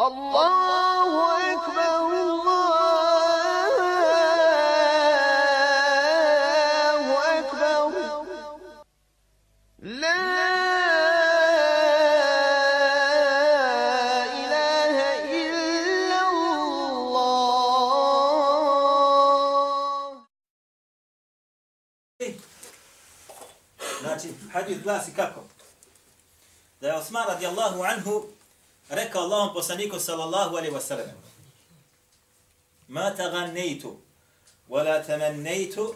الله أكبر الله أكبر لا إله إلا الله hadis glasi kako? Da je Osman radijallahu anhu rekao Allahom poslaniku sallallahu alaihi wa sallam, ma taganneitu, wala tamanneitu,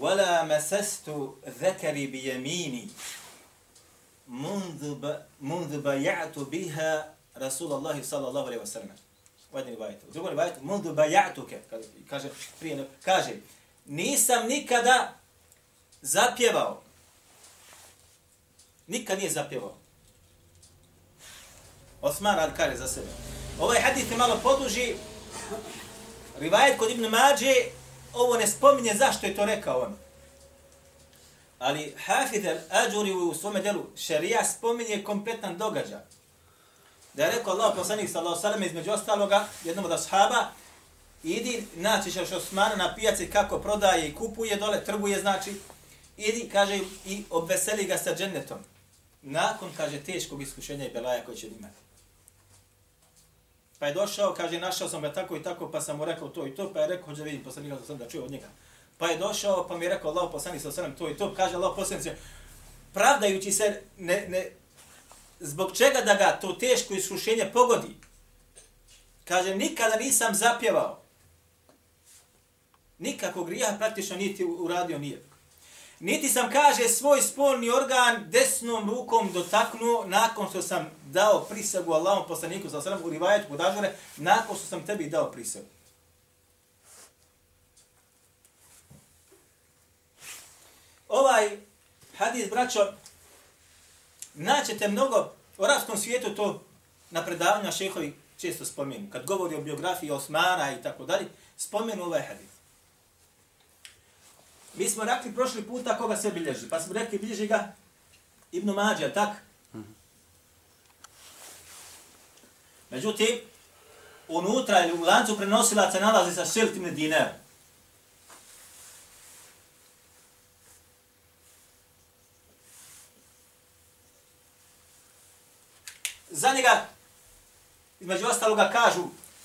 wala masastu zekari bi jamini, mundu bajatu biha Rasulallahi sallallahu alaihi wa sallam. Ovaj U jednom rivajetu. U drugom rivajetu, mundu bajatu kaže, prije, kaže, nisam nikada zapjevao, nikad nije zapjevao, Osman rad kaže za sebe ovaj hadith je malo poduži rivajet kod Ibn Mađe ovo ne spominje zašto je to rekao on Ali Hafid al-Ađuri u svome delu šarija spominje kompletan događaj. Da je rekao Allah poslanik sallahu sallam između ostaloga jednom od ashaba idi naći ćeš Osmana na pijaci kako prodaje i kupuje dole, trguje znači idi, kaže, i obveseli ga sa džennetom. Nakon, kaže, teškog iskušenja i belaja koji će imati. Pa je došao, kaže, našao sam ga tako i tako, pa sam mu rekao to i to, pa je rekao, hoće da vidim poslanika, sam da čuje od njega. Pa je došao, pa mi je rekao Allah poslanik sa sam to i to, kaže Allah poslanik pravdajući se, ne, ne, zbog čega da ga to teško iskušenje pogodi. Kaže, nikada nisam zapjevao. Nikakvog grija praktično niti uradio nije. Niti sam, kaže, svoj spolni organ desnom rukom dotaknuo nakon što sam dao prisegu Allahom poslaniku sa osrem u rivajetu kod nakon što sam tebi dao prisegu. ovaj hadis, braćo, naćete mnogo, u arabskom svijetu to na predavanju šehovi često spomenu. Kad govori o biografiji Osmana i tako dalje, spomenu ovaj hadis. Mi smo rekli prošli puta koga se bilježi, pa smo rekli bilježi ga Ibn Mađa, tak? Međutim, unutra ili u lancu prenosilaca nalazi sa Silt ibn Dinar. Za njega, između ostaloga, kažu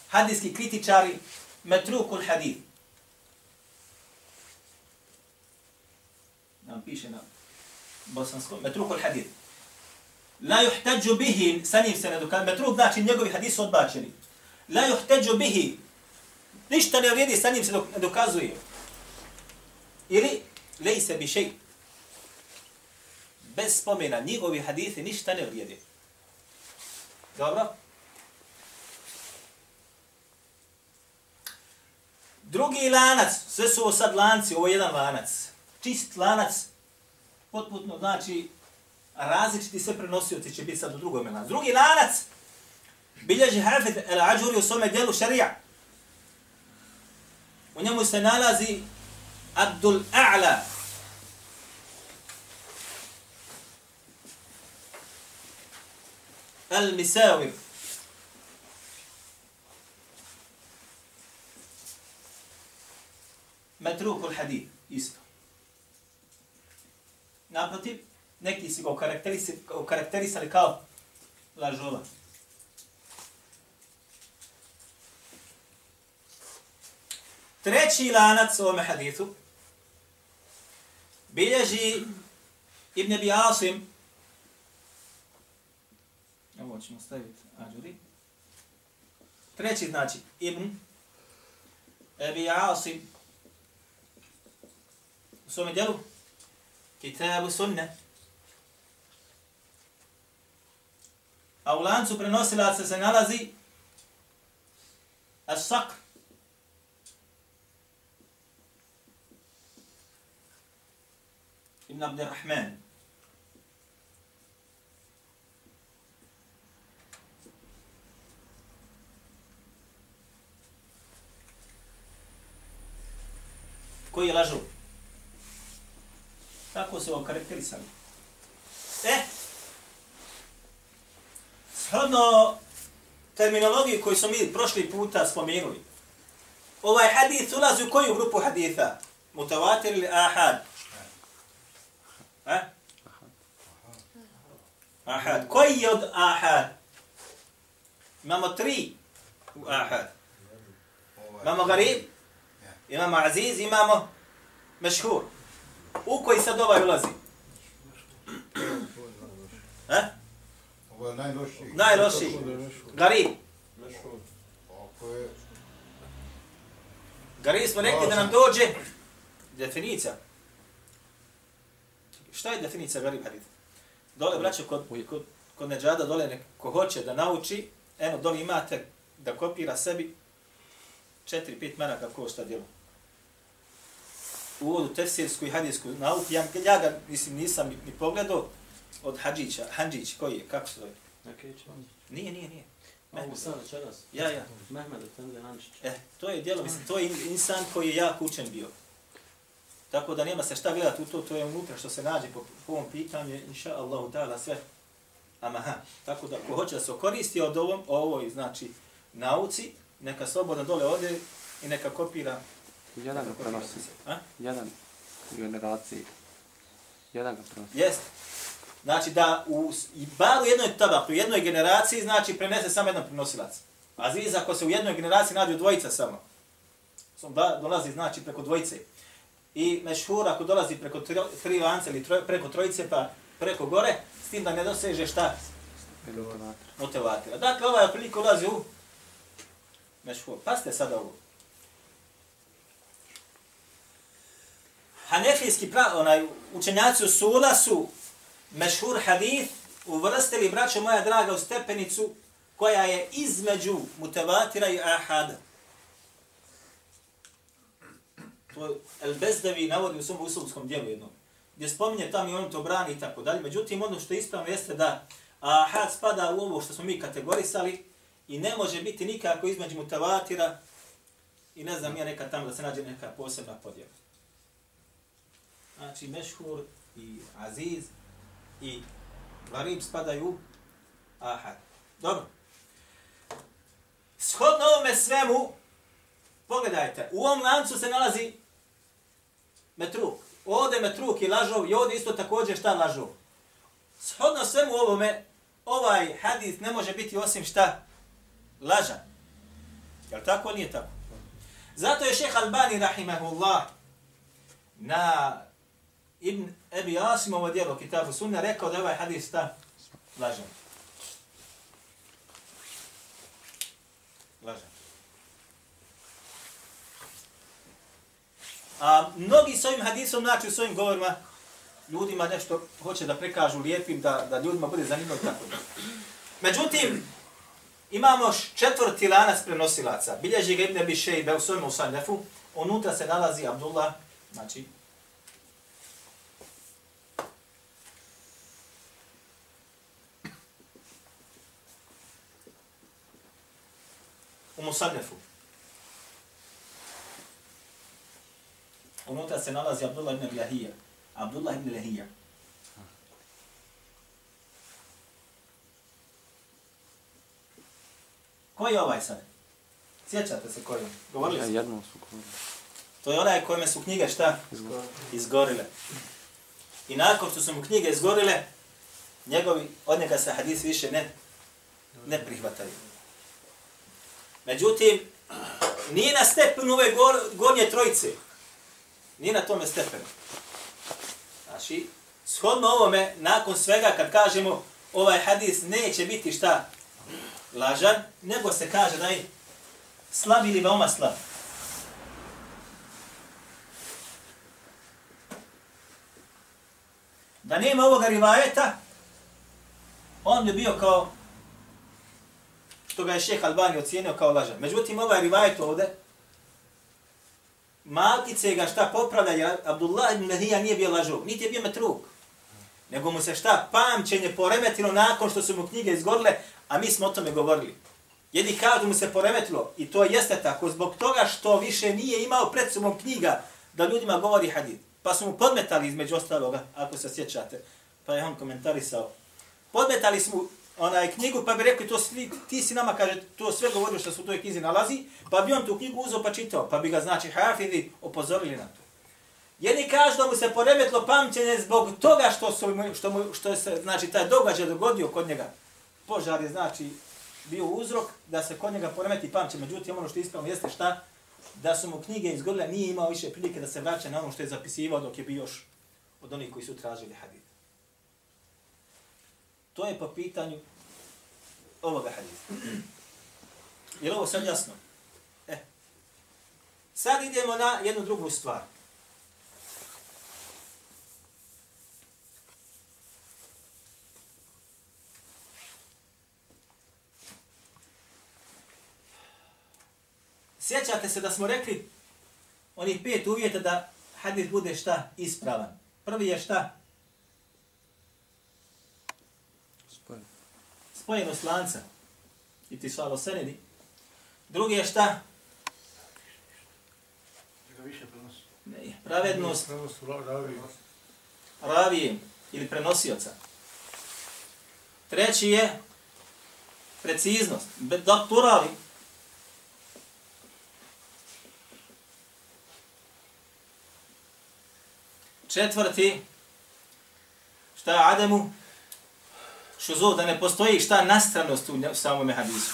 hadijski kritičari metrukul hadid. Nam piše na bosanskom, metrukul hadid. La yuhtađu bihi, sa njim se ne dokazuje. Metruk znači njegovi hadisi su odbačeni. La yuhtađu bihi, ništa ne vrijedi, sa njim se dok- ne dokazuje. Ili, lejse bi šej. Bez spomena, njegovi hadisi ništa ne vrijedi. Dobro? Drugi lanac, sve su ovo sad lanci, ovo je jedan lanac. Čist lanac, potputno znači različiti sve prenosioci će biti sad u drugom lancu. Drugi lanac, bilježi Hafid el-Ađuri u svome dijelu šarija. U njemu se nalazi Abdul A'la, المساور متروك الحديث isto. Naprotiv, neki su ga okarakterisali, kao lažova. Treći lanac u ovome hadithu bilježi Ibn Abi Asim Ovo ćemo staviti Ađuri. Treći znači Ibn Abi Asim u svome djelu Kitabu Sunne. A u lancu prenosilaca se nalazi As-Sakr. Ibn Abdirrahman. koji lažu. Tako se okarakterisali. karakterisali. E, Shodno terminologiju koju smo mi prošli puta spomenuli, ovaj hadith ulazi u koju grupu haditha? Mutavatir ili ahad? Eh? Ahad. Koji je od ahad? Imamo tri u ahad. Imamo garib, imamo aziz, imamo mešhur. U koji sad ovaj ulazi? A? Ovo je najlošiji. Najlošiji. Garib. Je... Garib smo rekli da nam dođe definicija. Šta je definicija garib hadith? Dole, braćo, kod, kod, kod neđada, dole, nek, ko hoće da nauči, eno, dole imate da kopira sebi 4-5 maraka košta djelo. U uvodu tefsirsku i hadijsku nauku, ja, ja ga mislim, nisam ni, ni pogledao od Hadžića, Hanđić, koji je, kako se zove? Nije, nije, nije. Ovo večeras. Ja, ja. Mehmed Efendi Ančić. E, to je djelo, mislim, to je insan koji je jako učen bio. Tako da nema se šta gledati u to, to je unutra što se nađe po, po ovom pitanju, inša Allahu ta'ala sve. Amaha. Tako da ko hoće da se koristi od ovom, o ovoj, znači, nauci, neka slobodno dole ode i neka kopira. Jedan ga prenosi. A? Jedan u generaciji. Jedan ga prenosi. Jest. Znači da u, bar u jednoj tabaku, u jednoj generaciji, znači prenese samo jedan prenosilac. Aziz ako se u jednoj generaciji nađe dvojica samo. Som da, dolazi znači preko dvojice. I mešhur ako dolazi preko tri, tri lance ili troj, preko trojice pa preko gore, s tim da ne doseže šta? Motivator. Motivatira. Dakle, ovaj otprilike ulazi u mešhur. Pazite sada ovo. Hanefijski pra, onaj, učenjaci usula su mešhur hadith uvrstili, braćo moja draga, u stepenicu koja je između mutavatira i ahada. To El Bezdevi navodi u svom usulskom dijelu jednom, gdje spominje tam i on to brani i tako dalje. Međutim, ono što je ispravno jeste da ahad spada u ovo što smo mi kategorisali i ne može biti nikako između mutavatira i ne znam ja neka tamo da se nađe neka posebna podjela. Znači, mešhur i aziz i garib spadaju ahad. Dobro. Shodno ovome svemu, pogledajte, u ovom lancu se nalazi metruk. Ovdje metruk i lažov i ovdje isto također šta lažov. Shodno svemu ovome, ovaj hadis ne može biti osim šta? Laža. Jel tako? Nije tako. Zato je šeha Albani, rahimahullah, na Ibn Ebi Asimovo djelo Kitabu Sunna rekao da je ovaj hadis ta lažan. Lažan. A mnogi s ovim hadisom znači u svojim govorima ljudima nešto hoće da prekažu lijepim, da, da ljudima bude zanimljivo i tako da. Međutim, imamo četvrti lanac prenosilaca. Bilježi ga Ibn Ebi Šejbe u svojom usanjefu. Unutra se nalazi Abdullah, znači u Musannefu. Unutra se nalazi Abdullah ibn Lahija. Abdullah ibn Lahija. Koji je ovaj sad? Sjećate se koji je? Govorili Ja, jednom su govorili. To je onaj kojime su knjige šta? Izgorile. I nakon što su mu knjige izgorile, njegovi, od njega se hadis više ne, ne prihvataju. Međutim, nije na stepenu ove gor, gornje trojice. Nije na tome stepenu. Znači, shodno ovome, nakon svega, kad kažemo ovaj hadis neće biti šta lažan, nego se kaže da je slab ili veoma slab. Da nema ovoga rivajeta, on bi bio kao što ga je šeh Albani ocijenio kao lažan. Međutim, ovaj rivajet ovde, malkice ga šta popravlja, jer Abdullah ibn Lahija nije bio lažov, niti je bio metruk. Nego mu se šta pamćenje poremetilo nakon što su mu knjige izgorile, a mi smo o tome govorili. Jedni kažu mu se poremetilo, i to jeste tako, zbog toga što više nije imao pred sobom knjiga da ljudima govori hadid. Pa su mu podmetali između ostaloga, ako se sjećate. Pa je on komentarisao. Podmetali smo onaj knjigu, pa bi rekli to svi, ti si nama, kaže, to sve govorio što se u toj knjizi nalazi, pa bi on tu knjigu uzeo pa čitao, pa bi ga, znači, hafidi opozorili na to. Jedni kažu da mu se poremetlo pamćenje zbog toga što, su, što, mu, što se, znači, taj događaj dogodio kod njega. Požar je, znači, bio uzrok da se kod njega poremeti pamćenje. Međutim, ono što je ispravno jeste šta? Da su mu knjige izgodile, nije imao više prilike da se vraća na ono što je zapisivao dok je bio još od onih koji su tražili hadis. To je po pitanju ovoga hadisa. Je li ovo sad jasno? E. Sad idemo na jednu drugu stvar. Sjećate se da smo rekli onih pet uvjeta da hadis bude šta? Ispravan. Prvi je šta? Spojen. Spojenost lanca. I ti svalo senedi. Drugi je šta? Ne, pravednost ravije ili prenosioca. Treći je preciznost. Doktorali. Četvrti, šta je Ademu? Šuzo, da ne postoji šta nastranost u samome hadisu.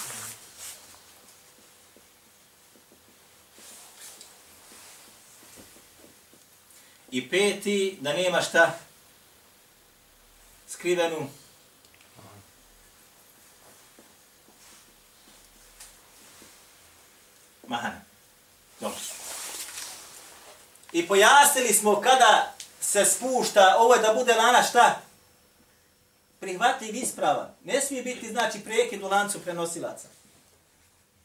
I peti, da nema šta skrivenu mahana. Dobro. I pojasnili smo kada se spušta, ovo je da bude lana šta? Prihvatljiv ispravan. Ne smije biti, znači, prekid u lancu prenosilaca.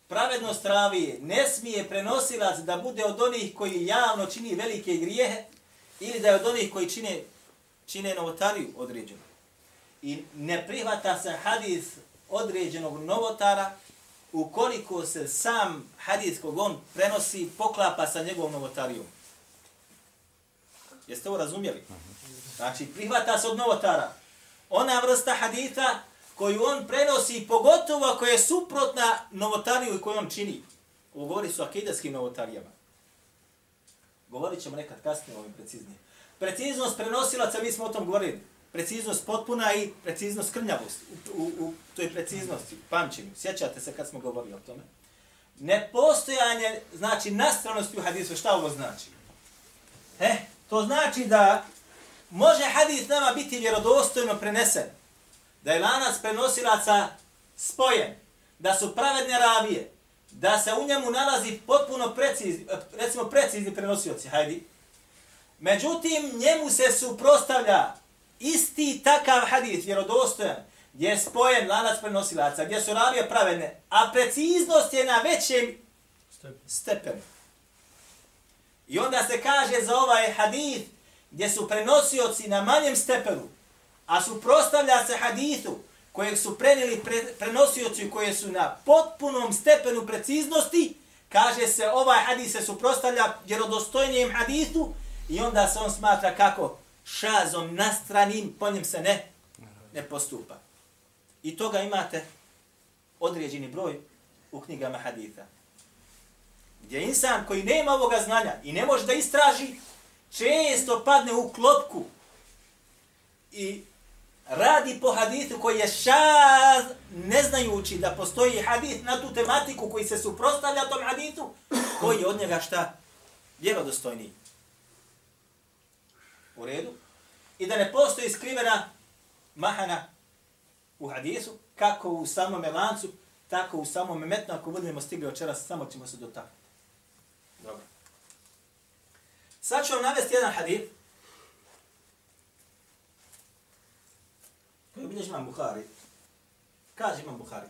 Pravednost ravije. Ne smije prenosilac da bude od onih koji javno čini velike grijehe ili da je od onih koji čine, čine novotariju određenu. I ne prihvata se hadis određenog novotara ukoliko se sam hadis kog on prenosi poklapa sa njegovom novotarijom. Jeste ovo razumjeli? Znači, prihvata se od novotara. Ona vrsta haditha koju on prenosi, pogotovo ako je suprotna novotariju koju on čini. Ovo govori su akidetskim novotarijama. Govorit ćemo nekad kasnije ovim preciznije. Preciznost prenosilaca, mi smo o tom govorili. Preciznost potpuna i preciznost krnjavost. U, u, u toj preciznosti, pamćenju. Sjećate se kad smo govorili o tome. Nepostojanje, znači nastranosti u hadisu, šta ovo znači? He, to znači da može hadis nama biti vjerodostojno prenesen. Da je lanac prenosilaca spojen. Da su pravedne ravije. Da se u njemu nalazi potpuno precizni, recimo precizni prenosioci, hajdi. Međutim, njemu se suprostavlja isti takav hadis, vjerodostojan, gdje je spojen lanac prenosilaca, gdje su ravije pravedne, a preciznost je na većem stepenu. I onda se kaže za ovaj hadith gdje su prenosioci na manjem stepenu, a suprostavlja se hadithu kojeg su prenijeli pre, prenosioci koje su na potpunom stepenu preciznosti, kaže se ovaj hadis se suprostavlja vjerodostojnijem hadithu i onda se on smatra kako šazom nastranim, po njem se ne, ne postupa. I toga imate određeni broj u knjigama haditha. Gdje insan koji nema ovoga znanja i ne može da istraži, često padne u klopku i radi po hadithu koji je šaz, ne znajući da postoji hadith na tu tematiku koji se suprostavlja tom hadithu, koji je od njega šta? Vjerodostojniji. U redu? I da ne postoji skrivena mahana u hadisu, kako u samom lancu, tako u samom metnu, ako budemo stigli očeras, samo ćemo se dotaknuti. Sad ću vam navesti jedan hadith, koji bilježi imam Buhari. Kaže imam Buhari.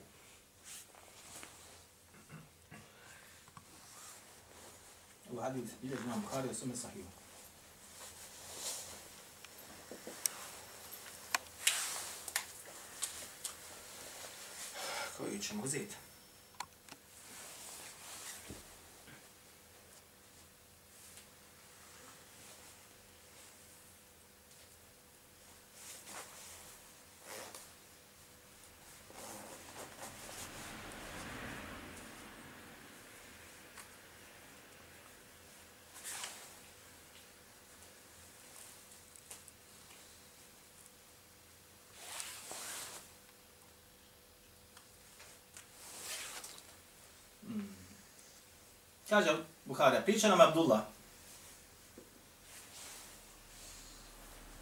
Ovo hadith bilježi imam Buhari o sume sahihu. Koji ćemo uzeti? Kaže Buharija, priča nam Abdullah,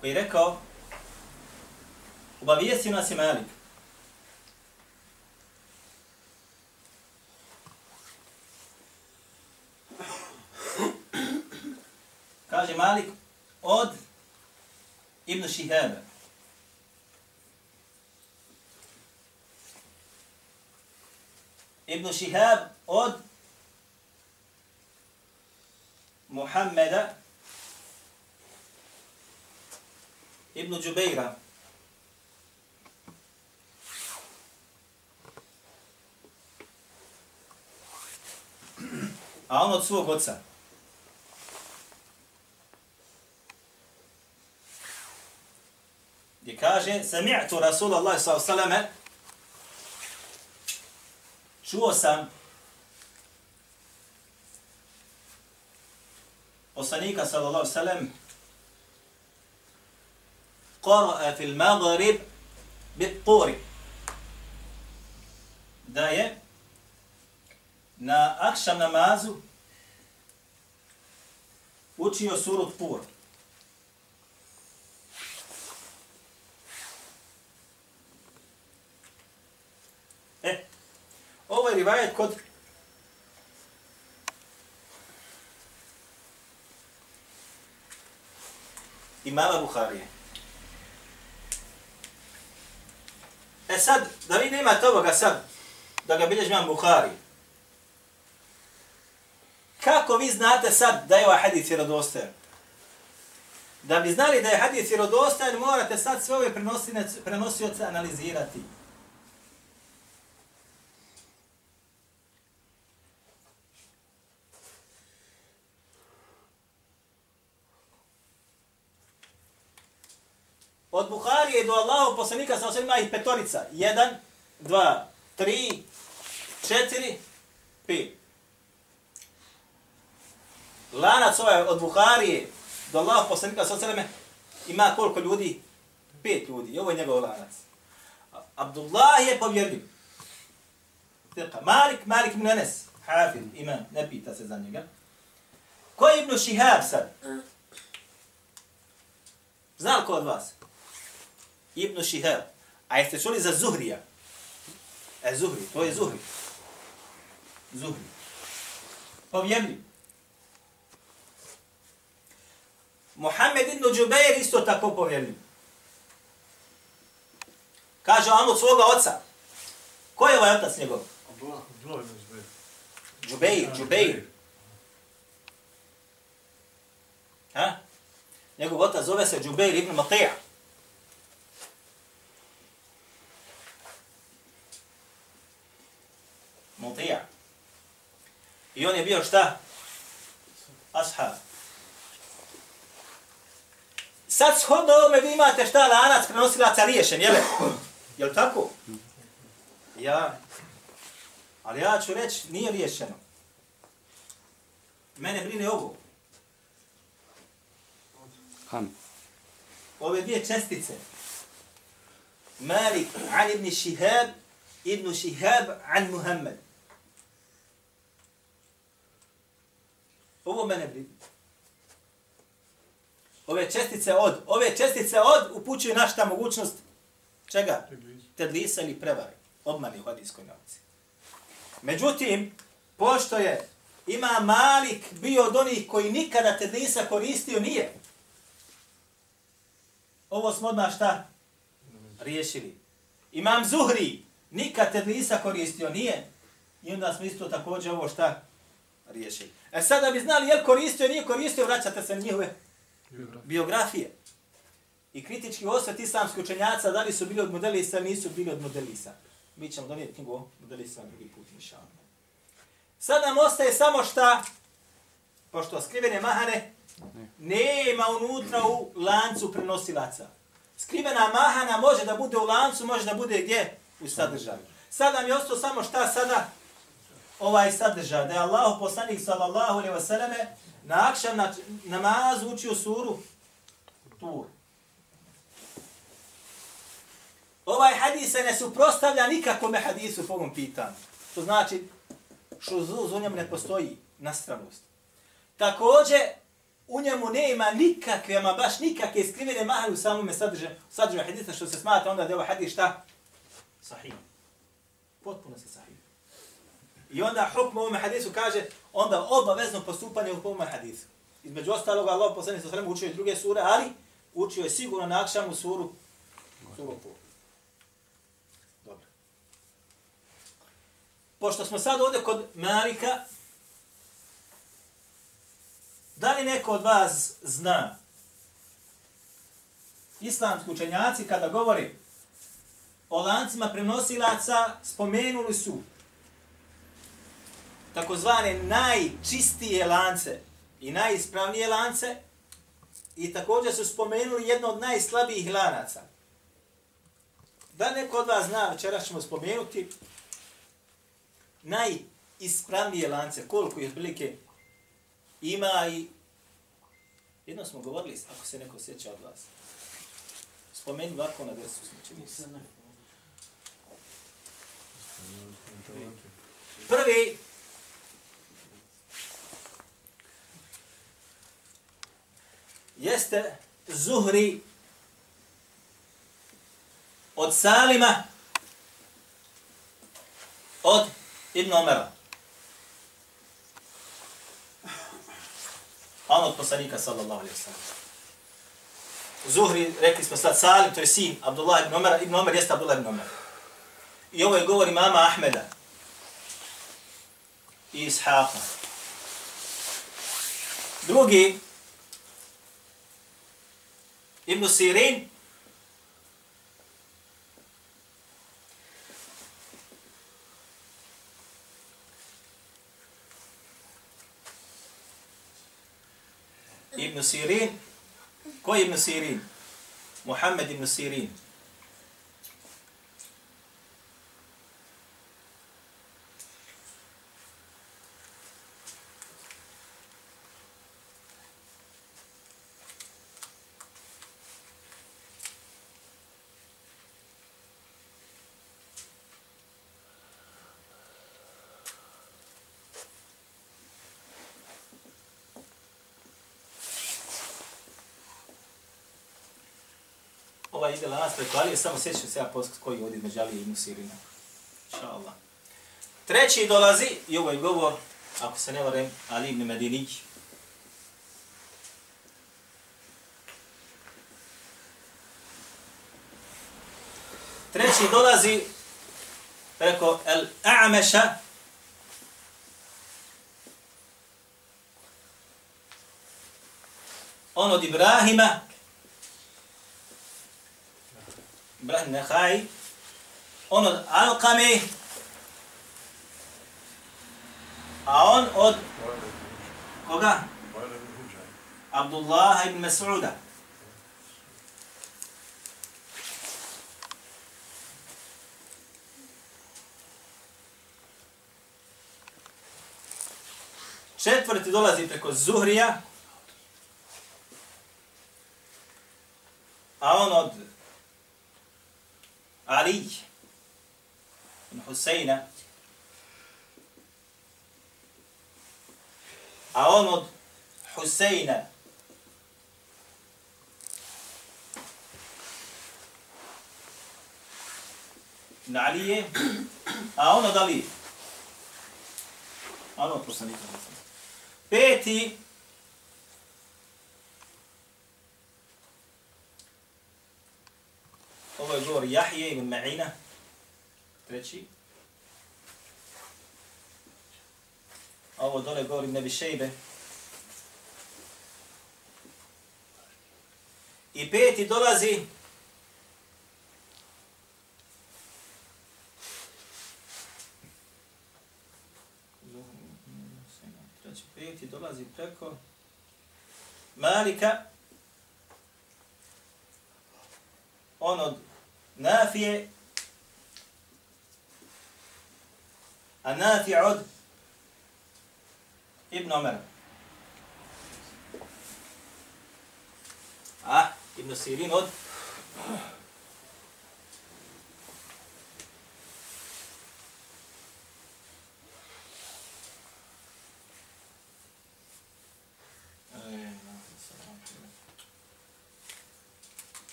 koji je rekao, obavijesti nas je Malik. Kaže Malik od Ibn Šihebe. Ibn Šihab od Muhammeda Ibn Džubeira. A on od svog oca. Gdje kaže, sami'tu Rasulallah s.a.v. Čuo sam poslanika sallallahu alejhi ve sellem qara'a fil maghrib bit turi da je na akšam namazu učio suru Tur. E, ovo je rivajet kod imama Buharije. E sad, da vi nemate ovoga sad, da ga bilježi imam Buhari, kako vi znate sad da je ovaj hadith vjerodostojan? Da bi znali da je hadith vjerodostojan, morate sad sve ove prenosioce analizirati. Od Buharije do Allahu poslanika sa osvrima i petorica. Jedan, dva, tri, četiri, pet. Lanac ovaj od Buharije do Allahu poslanika sa osvrima ima koliko ljudi? Pet ljudi. I ovo je njegov lanac. Abdullah je povjerljiv. Malik, Malik ibn Anas, hafid, imam, ne pita se za njega. Ko je Ibn Šihab sad? Zna ko od vas? Ibn Šihab. A jeste čuli za Zuhrija? E, Zuhri, to je Zuhri. Zuhri. Povjerljiv. Muhammed ibn Džubeir isto tako povjerljiv. Kaže on od svoga oca. Ko je ovaj otac njegov? Abdullah, ibn. Džubeir, Džubeir. Ha? Njegov otac zove se Džubeir ibn Matija. Matija. I on je bio šta? Ashab. Sad shodno ovome vi imate šta lanac prenosilaca riješen, jel? Jel tako? Ja. Ali ja ću reći, nije riješeno. Mene brine ovo. Han. Ove dvije čestice. Malik an ibn Shihab, ibn Shihab an Muhammed. Ovo mene brine. Ove čestice od, ove čestice od upućuju na šta mogućnost čega? Tedlisa ili prevari. Obmani u hadijskoj nauci. Međutim, pošto je ima Malik bio od onih koji nikada tedlisa koristio, nije. Ovo smo odmah šta? Riješili. Imam Zuhri, nikad tedlisa koristio, nije. I onda smo isto također ovo šta? Riješili. E sad da bi znali je li koristio, nije koristio, vraćate se na njihove biografije. I kritički osvet islamskih učenjaca, da li su bili od modelisa ili nisu bili od modelisa. Mi ćemo donijeti knjigu o modelisa na drugi put, inša Allah. Sad nam ostaje samo šta, pošto skrivene mahane, nema unutra u lancu prenosilaca. Skrivena mahana može da bude u lancu, može da bude gdje? U sadržaju. Sad nam je ostao samo šta sada? Ovaj sadržaj. Da je Allah poslanik sallallahu alaihi wasallame na akšan na, namaz učio suru Tur. Ovaj hadis se ne suprostavlja nikakvome hadisu po ovom pitanju. To znači, šuzuz u njemu ne postoji. nastranost. Također, u njemu nema nikakve, ama baš nikakve skrivene mahane u samome sadržaju, sadržaju hadisa, što se smatra onda da je ovaj hadis šta? Sahih. Potpuno se sahih. I onda hukm ovome hadisu kaže onda obavezno postupanje u ovome hadisu. Između ostalog, Allah poslanih sa sveme učio i druge sure, ali učio je sigurno na akšamu suru, suru pur. Dobro. Pošto smo sad ovdje kod Malika, da li neko od vas zna islamski učenjaci kada govori o lancima prenosilaca spomenuli su takozvane najčistije lance i najispravnije lance i također su spomenuli jedno od najslabijih lanaca. Da neko od vas zna, večeras ćemo spomenuti najispravnije lance, koliko ih otprilike ima i jedno smo govorili, ako se neko sjeća od vas. Spomeni ovako na desu smo će Prvi jeste Zuhri od Salima od Ibn Omera. On od poslanika sallallahu alaihi sallam. Zuhri, rekli smo sad Salim, to je sin Abdullah ibn Omer, ibn Omer jeste Abdullah ibn Omer. I ovo je govori imama Ahmeda i Ishaqa. Drugi, Ibn Sirin, Ibn Sirin, ko je Ibn Sirin? Muhammed Ibn ide lanac preko Alije, samo sjećam se ja post koji ovdje među Alije i Musirina. Inša Allah. Treći dolazi, i ovo je govor, ako se ne varem, Ali ibn Medinić. Treći dolazi preko El A'meša, on od Ibrahima, Ibrahim Nehaj, on od Alkame, a on od koga? Abdullah ibn Mas'uda. Četvrti dolazi preko Zuhrija, a on od Ali ibn Husayna, a on od Husayna, ibn Alije, a on od Ali. A on od poslanika. Peti, je govor Jahije ibn Ma'ina. Treći. Ovo dole govori Nebi Šejbe. I peti dolazi Treći peti dolazi preko Malika on od Nafije, a Nafi od Ibn Omer. A, Ibn Sirin od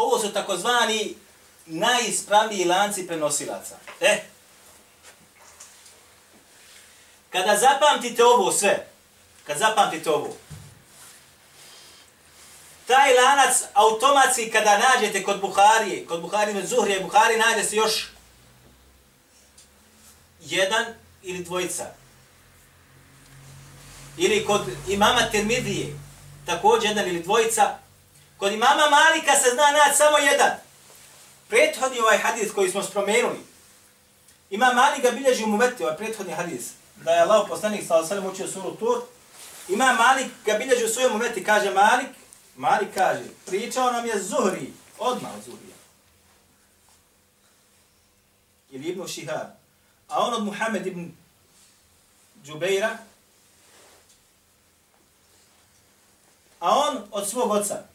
Ovo su takozvani najispravniji lanci prenosilaca. E, kada zapamtite ovo sve, kad zapamtite ovo, taj lanac automatski kada nađete kod Buharije, kod Buharije, Zuhrije, Buhari nađe se još jedan ili dvojica. Ili kod imama Termidije, također jedan ili dvojica. Kod imama Malika se zna naći samo jedan. Prethodni ovaj hadis koji smo spomenuli. Ima Malik ga bilježi u muveti, ovaj prethodni hadis. Da je Allah poslanik sa osalem učio suru Tur. Ima Malik ga bilježi u svojom muveti, kaže Malik. Malik kaže, pričao nam je Zuhri, odmah od Zuhrija. Ili Ibnu Šihab. A on od Muhammed ibn Džubeira, a on od svog oca.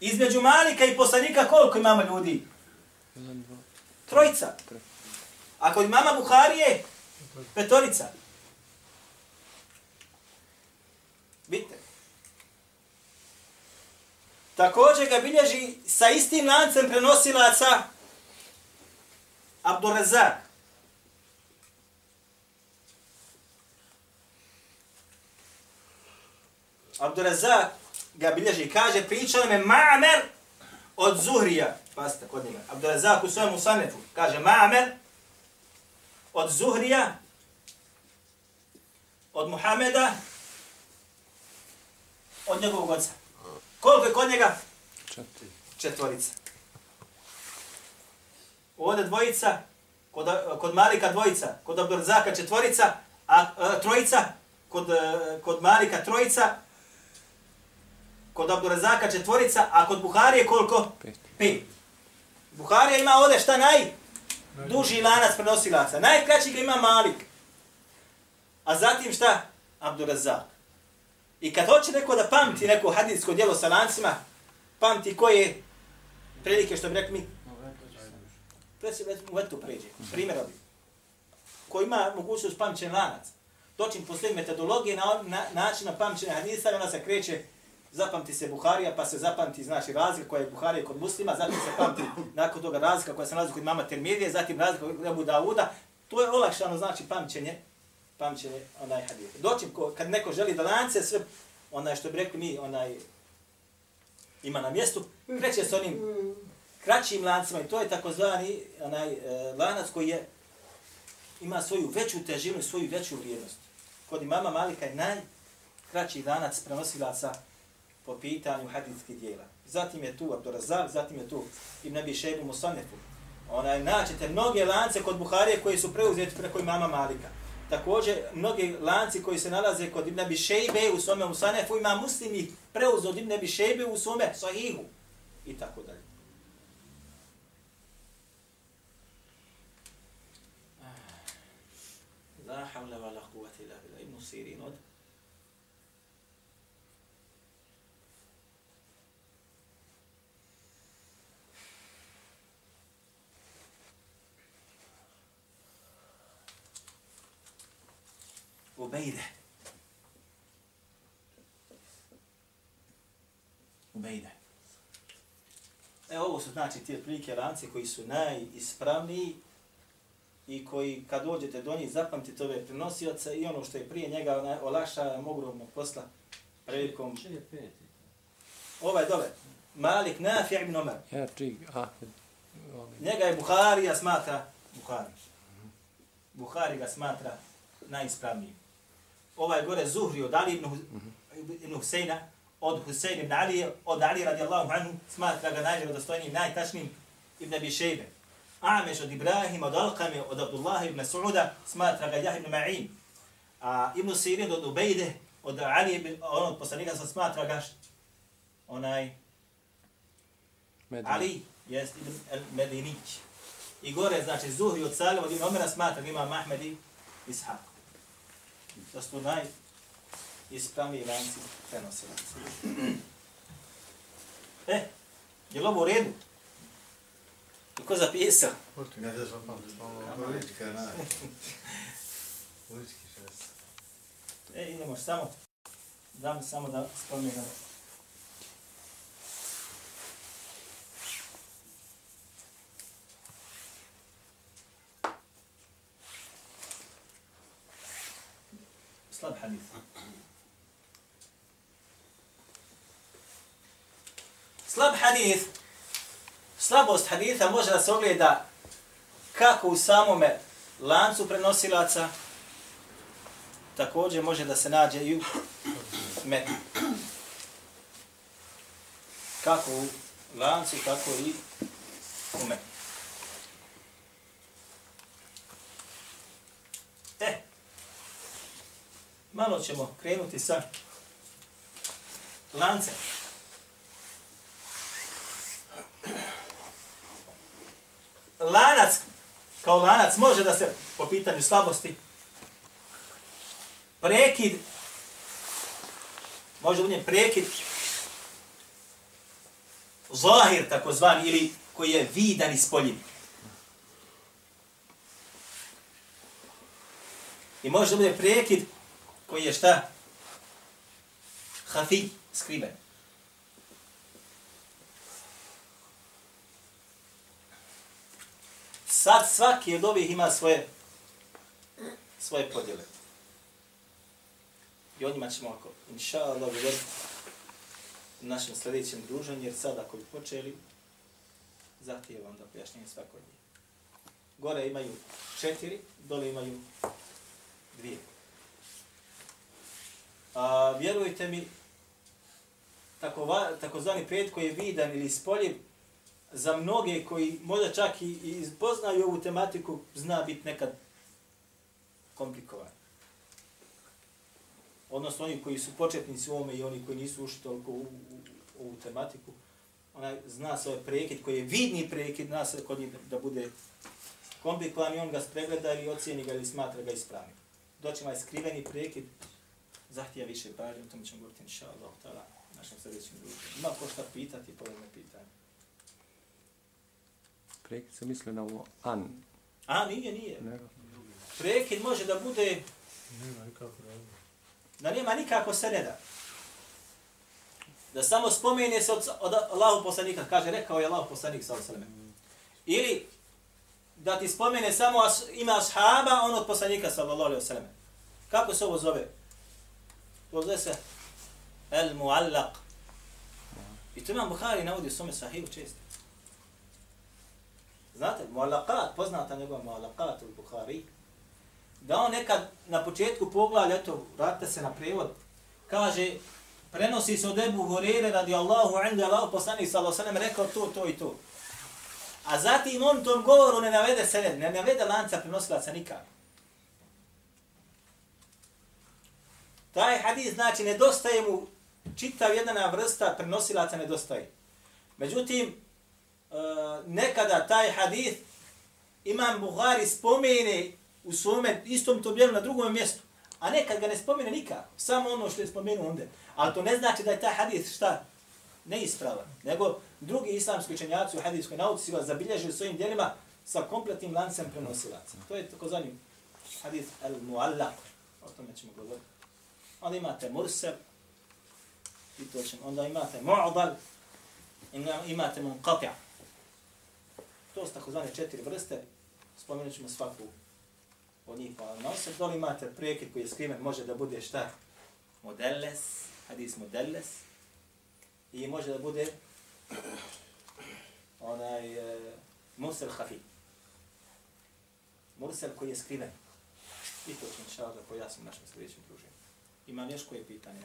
Između Malika i poslanika koliko imamo ljudi? Trojica. A kod mama Buharije, petorica. Vidite. Također ga bilježi sa istim lancem prenosilaca Abdurrazak. Abdurazak ga bilježi kaže, pričao nam je Ma'mer od Zuhrija. Pasta kod njega. Abdurazak u svojom usanefu kaže Ma'mer od Zuhrija, od Muhameda, od njegovog oca. Koliko je kod njega? četiri. Četvorica. Ovdje dvojica, kod, kod Malika dvojica, kod Abdurazaka četvorica, a, a trojica, kod, e, kod Malika trojica, kod Abdurazaka četvorica, a kod Buharije koliko? Pet. Pet. Buharija ima ovdje šta naj? Duži lanac prenosilaca. Najkraći ga ima Malik. A zatim šta? Abdurazak. I kad hoće neko da pamti neko hadijsko djelo sa lancima, pamti koje prilike što bi rekli mi, Preci već mu vetu pređe. Primjer obi. Ko ima mogućnost pamćen lanac. Dočim postoji metodologije na, na načina pamćenja hadisa, ona se kreće, zapamti se Buharija, pa se zapamti znači razlika koja je Buharija kod muslima, zatim se pamti nakon toga razlika koja se nalazi kod mama Termidije, zatim razlika kod Ebu Dauda. To je olakšano znači pamćenje, pamćenje onaj hadisa. Dočim ko, kad neko želi da lance sve, onaj što bi rekli mi, onaj ima na mjestu, kreće s onim kraćim lancima i to je takozvani onaj e, lanac koji je ima svoju veću težinu i svoju veću vrijednost. Kod imama Malika je najkraći lanac prenosilaca po pitanju hadijskih dijela. Zatim je tu Abdurazak, zatim je tu Ibn Abi Šejbu Musanefu. Onaj, naćete mnoge lance kod Buharije koji su preuzeti preko imama Malika. Također, mnogi lanci koji se nalaze kod Ibn Abi Šejbe u svome Musanefu, ima muslimi preuz od Ibn Abi Šejbe u svome Sahihu. I tako dalje. La havla wa la kuvata illa billah. Ibn Sirin od Ubejde. Ubejde. E, ovo su znači ti otprilike lanci koji su najispravniji i koji kad dođete do njih zapamtite ove prenosioce i ono što je prije njega onaj, olakša ogromno posla prilikom Čini je peti. ovaj dole Malik Nafi ibn Umar Ja, Ahmed. Oni. njega je Buharija smatra Buhari Buhari ga smatra najispravnijim ovaj gore Zuhri od Ali ibn, ibn Huseina od Husein ibn Ali od Ali radijallahu anhu smatra ga najvjerodostojnijim najtačnijim ibn Abi Šejbe Ameš od Ibrahima, od Alkame, od Abdullah ibn Su'uda, smatra ga Jah ibn Ma'in. A Ibn Sirin od Ubejde, od Ali ibn, on od poslanika sam smatra ga onaj Medina. Ali, jest ibn al-Medinić. I gore, znači, Zuhri od Salim, od Ibn Omera smatra ga ima Mahmed i Ishaq. To su naj ispravniji lanci prenosilaca. e, je li ovo u redu? I ko zapisao? Ne da sam pa politička, na. Politički šest. E, idemo samo, dam samo da spomenem Slab hadis. Slab hadis, slabost haditha može da se ogleda kako u samome lancu prenosilaca, također može da se nađe i u metnu. Kako u lancu, tako i u metnu. E, malo ćemo krenuti sa lancem. Lanac, kao lanac, može da se, po pitanju slabosti, prekid, može u njem prekid, zahir takozvan ili koji je vidan i. I može da bude prekid koji je šta? Hafi, skriven. Sad svaki od ovih ima svoje svoje podjele. I o njima ćemo ako, inša Allah, govoriti u našem sljedećem druženju, jer sad ako bi počeli, zahtijevam da pojašnjenje svako od njih. Gore imaju četiri, dole imaju dvije. A, vjerujte mi, tako, takozvani pet koji je vidan ili spoljiv, za mnoge koji možda čak i, i poznaju ovu tematiku, zna biti nekad komplikovan. Odnosno oni koji su početnici u ovome i oni koji nisu ušli toliko u, u, u ovu tematiku, onaj zna se ovaj prekid koji je vidni prekid, zna se kod njih da bude komplikovan i on ga spregleda i ocijeni ga ili smatra ga ispravnim. Doći ovaj skriveni prekid, zahtija više pažnje, o tome ćemo govoriti inša Allah, tala, našem sljedećem društvu. Ima ko šta pitati po ovome pitanju. Prekid se misli na ovo an. A, nije, nije. Ne, Prekid može da bude Nema nikako razloga. da nema nikako se ne da. Da samo spomene se od, od Allahu poslanika, kaže, rekao je Allahu poslanik sa osaleme. Ili da ti spomene samo as, ima ashaba onog poslanika sallallahu alaihi wasallam. Kako se ovo zove? To zove se El Muallaq. I to imam Bukhari navodi u svome sahihu često. Znate, Muallaqat, poznata njegova Muallaqat u Bukhari, da on nekad na početku poglavlja, eto, vratite se na prevod, kaže, prenosi se od Ebu Hurere radi Allahu inda Allah poslani sallallahu sallam rekao to, to i to. A zatim on tom govoru ne navede sened, ne navede lanca prenosilaca nikako. Taj hadis znači nedostaje mu čitav jedna vrsta prenosilaca nedostaje. Međutim, e, nekada taj hadis Imam Buhari spomene u svome istom tom dijelu na drugom mjestu, a nekad ga ne spomene nikako, samo ono što je spomenuo onda. Ali to ne znači da je taj hadis šta? Neispravan, nego drugi islamski učenjaci u hadijskoj nauci ga zabilježili svojim dijelima sa kompletnim lancem prenosilaca. To je takozvani hadis al-muallaq, o tome ćemo govoriti. Onda imate mursel, i to ćemo. Onda imate mu'dal, imate munqati'. To su takozvane četiri vrste, spomenut ćemo svaku od njih pa na osam. Dole imate prekid koji je skriven, može da bude šta? Modelles, hadis modelles, i može da bude onaj e, mursel hafi. Mursel koji je skriven. I to ćemo inša da pojasnim našem sljedećem druženju. Ima nješko je pitanje.